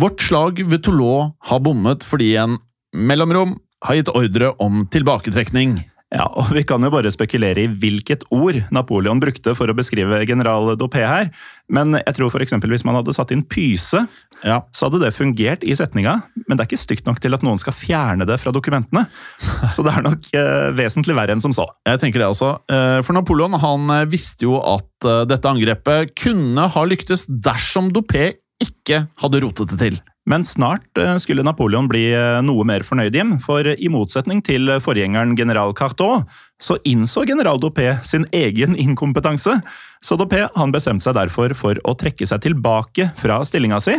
[SPEAKER 2] Vårt slag ved Toulon har bommet fordi en mellomrom har gitt ordre om tilbaketrekning.
[SPEAKER 1] Ja, og Vi kan jo bare spekulere i hvilket ord Napoleon brukte for å beskrive general Dopé her. Men jeg tror f.eks. hvis man hadde satt inn pyse, ja. så hadde det fungert i setninga. Men det er ikke stygt nok til at noen skal fjerne det fra dokumentene. Så det er nok eh, vesentlig verre enn som så.
[SPEAKER 2] Jeg tenker det også. Eh, for Napoleon han eh, visste jo at eh, dette angrepet kunne ha lyktes dersom Dopé ikke hadde rotet det til.
[SPEAKER 1] Men snart eh, skulle Napoleon bli eh, noe mer fornøyd Jim, for i motsetning til forgjengeren general Cartot, så innså general Dopé sin egen inkompetanse. Så Dopé han bestemte seg derfor for å trekke seg tilbake fra stillinga si,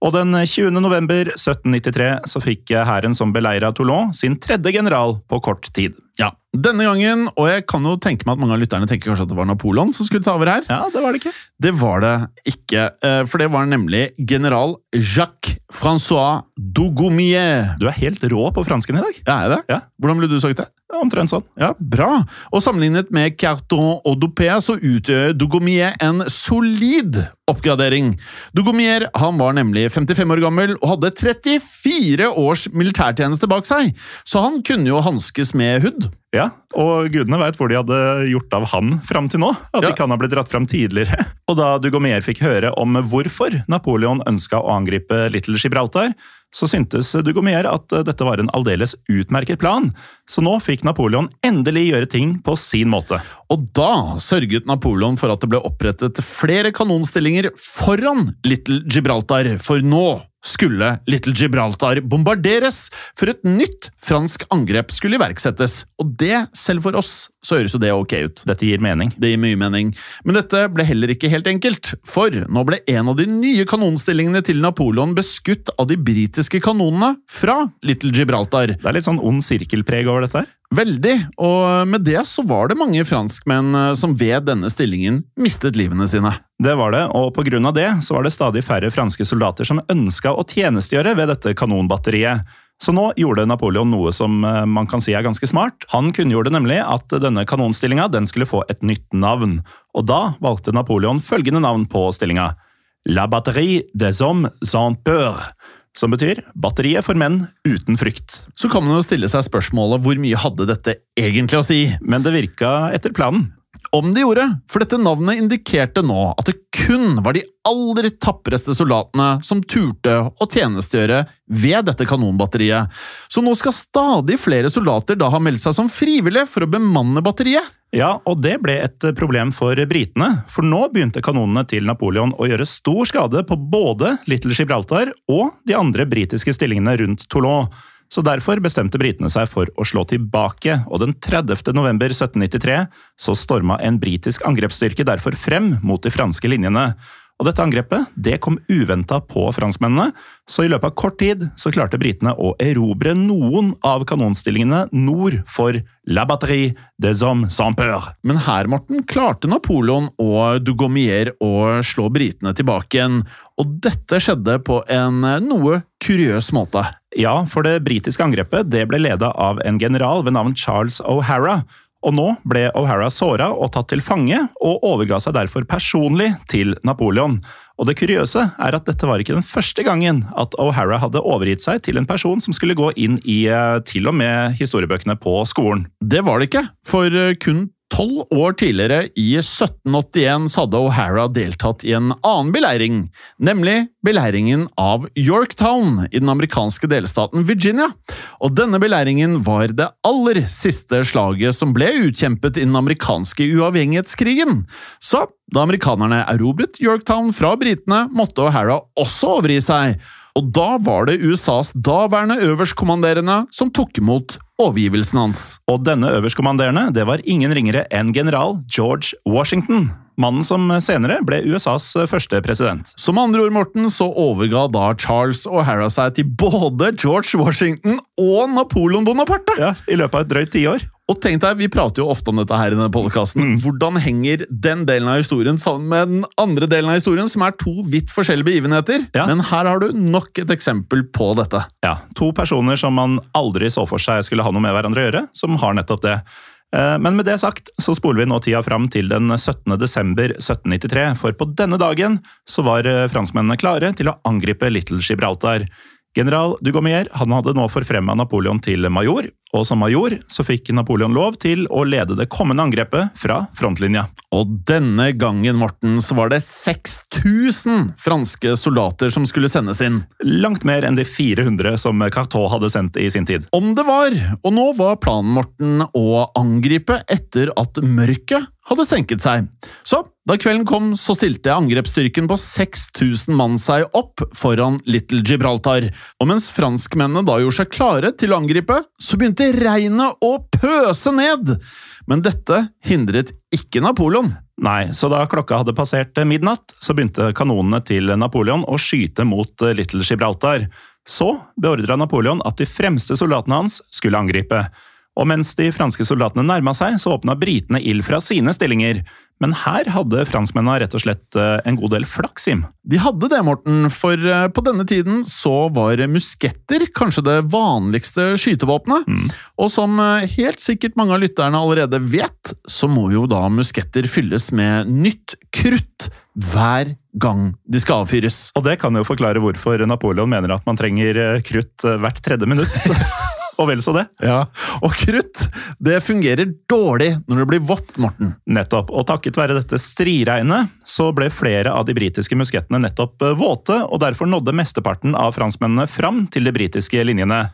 [SPEAKER 1] og den 20. november 1793 så fikk hæren som beleira Toulon sin tredje general på kort tid.
[SPEAKER 2] Ja, denne gangen, og jeg kan jo tenke meg at mange av lytterne tenker kanskje at det var Napoleon som skulle ta over her.
[SPEAKER 1] Ja, Det var det ikke.
[SPEAKER 2] Det var det ikke, eh, for det var nemlig general Jacques Francois Dougomier.
[SPEAKER 1] Du er helt rå på fransken i dag.
[SPEAKER 2] Ja, er det?
[SPEAKER 1] Ja.
[SPEAKER 2] Hvordan ville du sagt det?
[SPEAKER 1] Ja, Omtrent sånn.
[SPEAKER 2] Ja, Bra. Og Sammenlignet med Carton og Dupé så utgjør Dougomier en solid oppgradering. Dougomier han var nemlig 55 år gammel og hadde 34 års militærtjeneste bak seg, så han kunne jo hanskes med hud.
[SPEAKER 1] Ja, og gudene veit hvor de hadde gjort av han fram til nå. At ja. de kan ha blitt dratt fram tidligere. Og da Dugomier fikk høre om hvorfor Napoleon ønska å angripe Little Gibraltar, så syntes Dugomier at dette var en aldeles utmerket plan. Så nå fikk Napoleon endelig gjøre ting på sin måte.
[SPEAKER 2] Og da sørget Napoleon for at det ble opprettet flere kanonstillinger foran Little Gibraltar, for nå skulle Little Gibraltar bombarderes for et nytt fransk angrep skulle iverksettes. Og det, selv for oss, så høres jo det ok ut.
[SPEAKER 1] Dette gir mening.
[SPEAKER 2] Det gir mye mening. Men dette ble heller ikke helt enkelt, for nå ble en av de nye kanonstillingene til Napoleon beskutt av de britiske kanonene fra Little Gibraltar.
[SPEAKER 1] Det er litt sånn ond sirkelpreg over dette her.
[SPEAKER 2] Veldig, og med det så var det mange franskmenn eh, som ved denne stillingen mistet livene sine.
[SPEAKER 1] Det var det, og på grunn av det så var det stadig færre franske soldater som ønska å tjenestegjøre ved dette kanonbatteriet. Så nå gjorde Napoleon noe som eh, man kan si er ganske smart. Han kunngjorde nemlig at denne kanonstillinga den skulle få et nytt navn, og da valgte Napoleon følgende navn på stillinga. La batterie des hommes sans peur som betyr batteriet for menn uten frykt.
[SPEAKER 2] Så kan man jo stille seg spørsmålet hvor mye hadde dette egentlig å si?
[SPEAKER 1] Men det virka etter planen.
[SPEAKER 2] Om det gjorde, for dette navnet indikerte nå at det kun var de aller tappreste soldatene som turte å tjenestegjøre ved dette kanonbatteriet. Så nå skal stadig flere soldater da ha meldt seg som frivillige for å bemanne batteriet.
[SPEAKER 1] Ja, og det ble et problem for britene, for nå begynte kanonene til Napoleon å gjøre stor skade på både Little Gibraltar og de andre britiske stillingene rundt Toulon. Så Derfor bestemte britene seg for å slå tilbake, og den 30. november 1793 så storma en britisk angrepsstyrke derfor frem mot de franske linjene. Og Dette angrepet det kom uventa på franskmennene, så i løpet av kort tid så klarte britene å erobre noen av kanonstillingene nord for La Batterie des Hommes sans peur.
[SPEAKER 2] Men her, Morten, klarte Napoleon og Dugomier å slå britene tilbake igjen, og dette skjedde på en noe kuriøs måte.
[SPEAKER 1] Ja, for det britiske angrepet det ble leda av en general ved navn Charles O'Hara, Og nå ble O'Hara såra og tatt til fange, og overga seg derfor personlig til Napoleon. Og det kuriøse er at dette var ikke den første gangen at O'Hara hadde overgitt seg til en person som skulle gå inn i eh, til og med historiebøkene på skolen.
[SPEAKER 2] Det var det ikke, for eh, kun Tolv år tidligere, i 1781, så hadde O'Hara deltatt i en annen beleiring, nemlig beleiringen av Yorktown i den amerikanske delstaten Virginia. Og denne beleiringen var det aller siste slaget som ble utkjempet i den amerikanske uavhengighetskrigen. Så da amerikanerne erobret Yorktown fra britene, måtte O'Hara også overgi seg. Og da var det USAs daværende øverstkommanderende som tok imot overgivelsen hans.
[SPEAKER 1] Og denne øverstkommanderende det var ingen ringere enn general George Washington. Mannen som senere ble USAs første president.
[SPEAKER 2] Som andre ord, Morten, så overga da Charles O'Hara seg til både George Washington og Napoleon Bonaparte!
[SPEAKER 1] Ja, I løpet av et drøyt tiår.
[SPEAKER 2] Og tenk deg, Vi prater jo ofte om dette her i denne podkasten. Mm. Hvordan henger den delen av historien sammen med den andre delen av historien, som er to vidt forskjellige begivenheter? Ja. Men her har du nok et eksempel på dette.
[SPEAKER 1] Ja, To personer som man aldri så for seg skulle ha noe med hverandre å gjøre, som har nettopp det. Eh, men med det sagt så spoler vi nå tida fram til den 17. desember 1793, for på denne dagen så var eh, franskmennene klare til å angripe Little Gibraltar. General Dugomier han hadde nå forfremma Napoleon til major, og som major så fikk Napoleon lov til å lede det kommende angrepet fra frontlinja.
[SPEAKER 2] Og denne gangen, Morten, så var det 6000 franske soldater som skulle sendes inn.
[SPEAKER 1] Langt mer enn de 400 som Cartot hadde sendt i sin tid.
[SPEAKER 2] Om det var! Og nå var planen, Morten, å angripe etter at mørket hadde senket seg. Så da kvelden kom, så stilte angrepsstyrken på 6000 mann seg opp foran Little Gibraltar. Og mens franskmennene da gjorde seg klare til å angripe, så begynte regnet å pøse ned. Men dette hindret ikke Napoleon.
[SPEAKER 1] Nei, så da klokka hadde passert midnatt, så begynte kanonene til Napoleon å skyte mot Little Gibraltar. Så beordra Napoleon at de fremste soldatene hans skulle angripe og mens de franske soldatene nærma seg, så åpna britene ild fra sine stillinger. Men her hadde franskmennene rett og slett eh, en god del flaks, Jim.
[SPEAKER 2] De hadde det, Morten, for eh, på denne tiden så var musketter kanskje det vanligste skytevåpenet. Mm. Og som eh, helt sikkert mange av lytterne allerede vet, så må jo da musketter fylles med nytt krutt hver gang de skal avfyres.
[SPEAKER 1] Og det kan jo forklare hvorfor Napoleon mener at man trenger krutt hvert tredje minutt. og vel så det.
[SPEAKER 2] Ja, Og krutt det fungerer dårlig når det blir vått, Morten.
[SPEAKER 1] Nettopp, og takket være dette striregnet så ble flere av de britiske muskettene nettopp eh, våte, og derfor nådde mesteparten av franskmennene fram til de britiske linjene.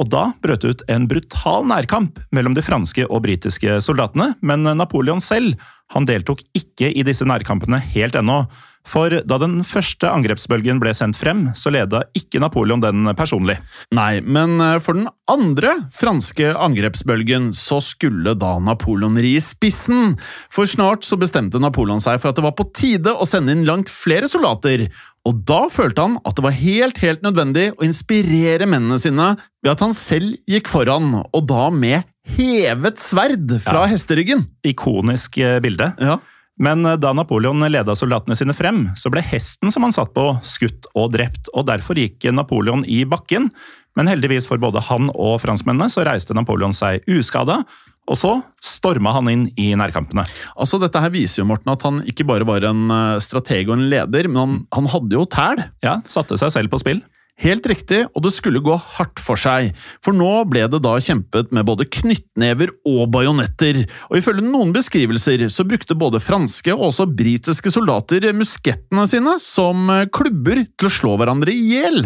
[SPEAKER 1] Og da brøt det ut en brutal nærkamp mellom de franske og britiske soldatene, men Napoleon selv han deltok ikke i disse nærkampene helt ennå. For da den første angrepsbølgen ble sendt frem, så leda ikke Napoleon den personlig.
[SPEAKER 2] Nei, men eh, for den andre franske angrepsbølgen så skulle da Napoleon ri i spissen. For snart så bestemte Napoleon seg for at det var på tide å sende inn langt flere soldater. Og da følte han at det var helt, helt nødvendig å inspirere mennene sine ved at han selv gikk foran, og da med hevet sverd fra ja. hesteryggen.
[SPEAKER 1] Ikonisk eh, bilde.
[SPEAKER 2] Ja.
[SPEAKER 1] Men eh, da Napoleon leda soldatene sine frem, så ble hesten som han satt på, skutt og drept, og derfor gikk Napoleon i bakken. Men heldigvis for både han og franskmennene så reiste Napoleon seg uskada, og så storma han inn i nærkampene.
[SPEAKER 2] Altså, Dette her viser jo Morten, at han ikke bare var en eh, strateg og en leder, men han, han hadde jo tæl.
[SPEAKER 1] Ja, satte seg selv på spill.
[SPEAKER 2] Helt riktig, og det skulle gå hardt for seg, for nå ble det da kjempet med både knyttnever og bajonetter, og ifølge noen beskrivelser så brukte både franske og også britiske soldater muskettene sine som klubber til å slå hverandre i hjel.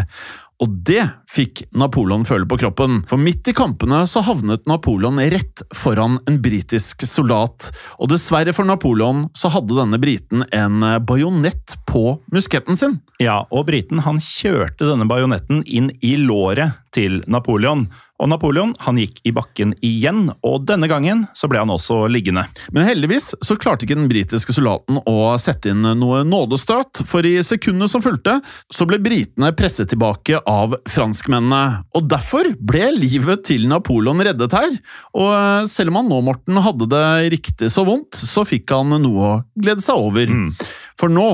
[SPEAKER 2] Og det fikk Napoleon føle på kroppen, for midt i kampene så havnet Napoleon rett foran en britisk soldat, og dessverre for Napoleon så hadde denne briten en bajonett på musketten sin.
[SPEAKER 1] Ja, og briten han kjørte denne bajonetten inn i låret til Napoleon. Og Napoleon han gikk i bakken igjen, og denne gangen så ble han også liggende.
[SPEAKER 2] Men heldigvis så klarte ikke den britiske soldaten å sette inn noe nådestøt, for i sekundene som fulgte, så ble britene presset tilbake av franskmennene. Og derfor ble livet til Napoleon reddet her. Og eh, selv om han nå, Morten, hadde det riktig så vondt, så fikk han noe å glede seg over. Mm. For nå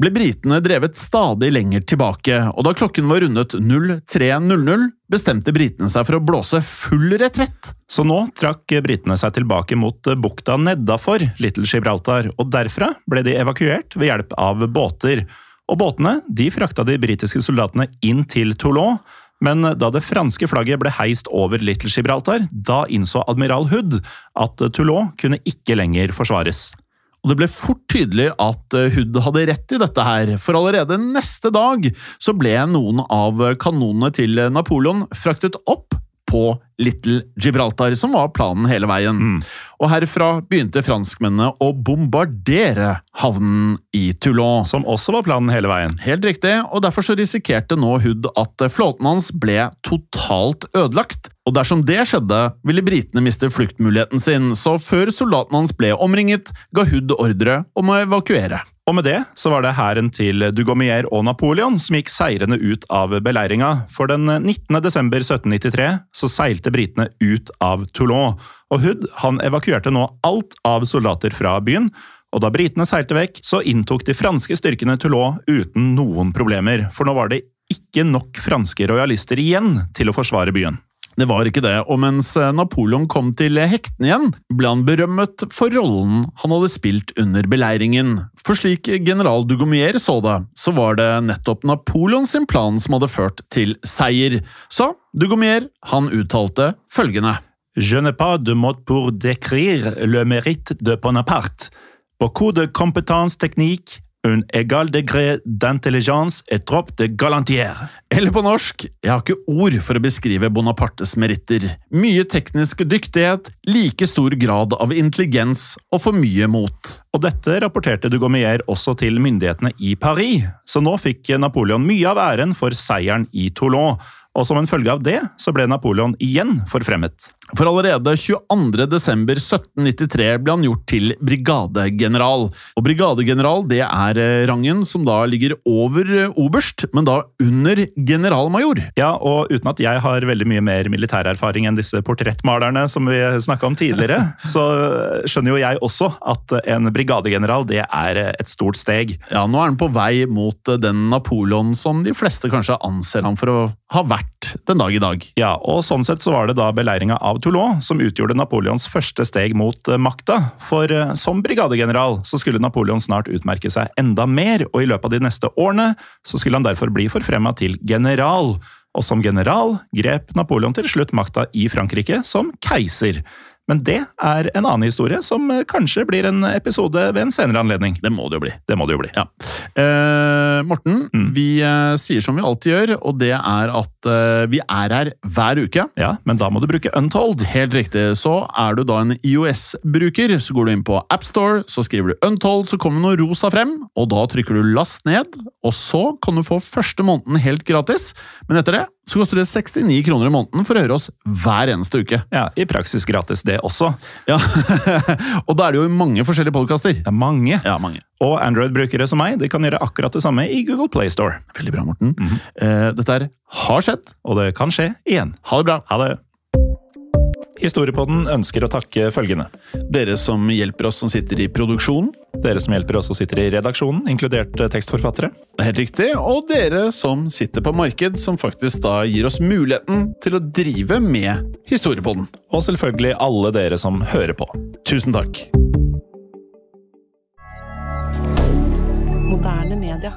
[SPEAKER 2] ble britene drevet stadig lenger tilbake, og da klokken var rundet 03.00, bestemte britene seg for å blåse full retrett.
[SPEAKER 1] Så nå trakk britene seg tilbake mot bukta nedafor Little Gibraltar, og derfra ble de evakuert ved hjelp av båter. Og båtene de frakta de britiske soldatene inn til Toulon, men da det franske flagget ble heist over Little Gibraltar, da innså admiral Hood at Toulon kunne ikke lenger forsvares.
[SPEAKER 2] Og det ble fort tydelig at eh, Hood hadde rett i dette her, for allerede neste dag så ble noen av kanonene til Napoleon fraktet opp på Little Gibraltar, som var planen hele veien. Mm. Og herfra begynte franskmennene å bombardere havnen i Toulon.
[SPEAKER 1] Som også var planen hele veien.
[SPEAKER 2] Helt riktig, og derfor så risikerte nå Hood at flåten hans ble totalt ødelagt. Og dersom det skjedde, ville britene miste fluktmuligheten sin, så før soldatene hans ble omringet, ga Hood ordre om å evakuere.
[SPEAKER 1] Og med det så var det hæren til Dugommier og Napoleon som gikk seirende ut av beleiringa, for den 19. desember 1793 så seilte britene ut av Toulon, og Hood han evakuerte nå alt av soldater fra byen, og da britene seilte vekk, så inntok de franske styrkene Toulon uten noen problemer, for nå var det ikke nok franske rojalister igjen til å forsvare byen.
[SPEAKER 2] Det var ikke det, og mens eh, Napoleon kom til hektene igjen, ble han berømmet for rollen han hadde spilt under beleiringen. For slik general Dugomier så det, så var det nettopp Napoleon sin plan som hadde ført til seier. Så Dugomier, han uttalte følgende.
[SPEAKER 1] Je n'ai pas de mot pour décrire le mérite de Bonaparte. Beaucoup de compétences techniques Un égal degré d'intelligence et trop de galantière.
[SPEAKER 2] Eller på norsk, jeg har ikke ord for å beskrive Bonapartes meritter. Mye teknisk dyktighet, like stor grad av intelligens og for mye mot.
[SPEAKER 1] Og dette rapporterte Dugomier også til myndighetene i Paris, så nå fikk Napoleon mye av æren for seieren i Toulon og som en følge av det så ble Napoleon igjen forfremmet.
[SPEAKER 2] For allerede 22.12.1793 ble han gjort til brigadegeneral. Og brigadegeneral det er eh, rangen som da ligger over eh, oberst, men da under generalmajor.
[SPEAKER 1] Ja, og uten at jeg har veldig mye mer militærerfaring enn disse portrettmalerne som vi snakka om tidligere, så eh, skjønner jo jeg også at en brigadegeneral det er et stort steg.
[SPEAKER 2] Ja, nå er han på vei mot den Napoleon som de fleste kanskje anser ham for å ha vært den dag i dag.
[SPEAKER 1] Ja, og sånn sett så var det da beleiringa av Toulon som utgjorde Napoleons første steg mot eh, makta. For eh, som brigadegeneral så skulle Napoleon snart utmerke seg enda mer, og i løpet av de neste årene så skulle han derfor bli forfremma til general. Og som general grep Napoleon til slutt makta i Frankrike som keiser. Men det er en annen historie, som eh, kanskje blir en episode ved en senere anledning.
[SPEAKER 2] Det må det jo bli.
[SPEAKER 1] Det må det jo bli.
[SPEAKER 2] Ja. Eh, Morten, mm. vi eh, sier som vi alltid gjør, og det er at eh, vi er her hver uke.
[SPEAKER 1] Ja, Men da må du bruke Untold.
[SPEAKER 2] Helt riktig. Så er du da en IOS-bruker, så går du inn på AppStore, så skriver du Untold, så kommer noe rosa frem, og da trykker du last ned, og så kan du få første måneden helt gratis. Men etter det så koster det 69 kroner i måneden for å høre oss hver eneste uke.
[SPEAKER 1] Ja, I praksis gratis, det også.
[SPEAKER 2] Ja, Og da er det jo mange forskjellige podkaster.
[SPEAKER 1] Ja, mange.
[SPEAKER 2] Ja, mange.
[SPEAKER 1] Og Android-brukere som meg de kan gjøre akkurat det samme i Google Play Store.
[SPEAKER 2] Veldig bra, Morten. Mm -hmm. eh, dette her har skjedd.
[SPEAKER 1] Og det kan skje igjen.
[SPEAKER 2] Ha det bra.
[SPEAKER 1] Ha det. Historiepodden ønsker å takke følgende.
[SPEAKER 2] Dere som hjelper oss som sitter i produksjonen.
[SPEAKER 1] Dere som hjelper oss og sitter i redaksjonen, inkludert eh, tekstforfattere.
[SPEAKER 2] Helt riktig. Og dere som sitter på marked, som faktisk da gir oss muligheten til å drive med Historiepodden.
[SPEAKER 1] Og selvfølgelig alle dere som hører på.
[SPEAKER 2] Tusen takk.
[SPEAKER 3] Moderne media.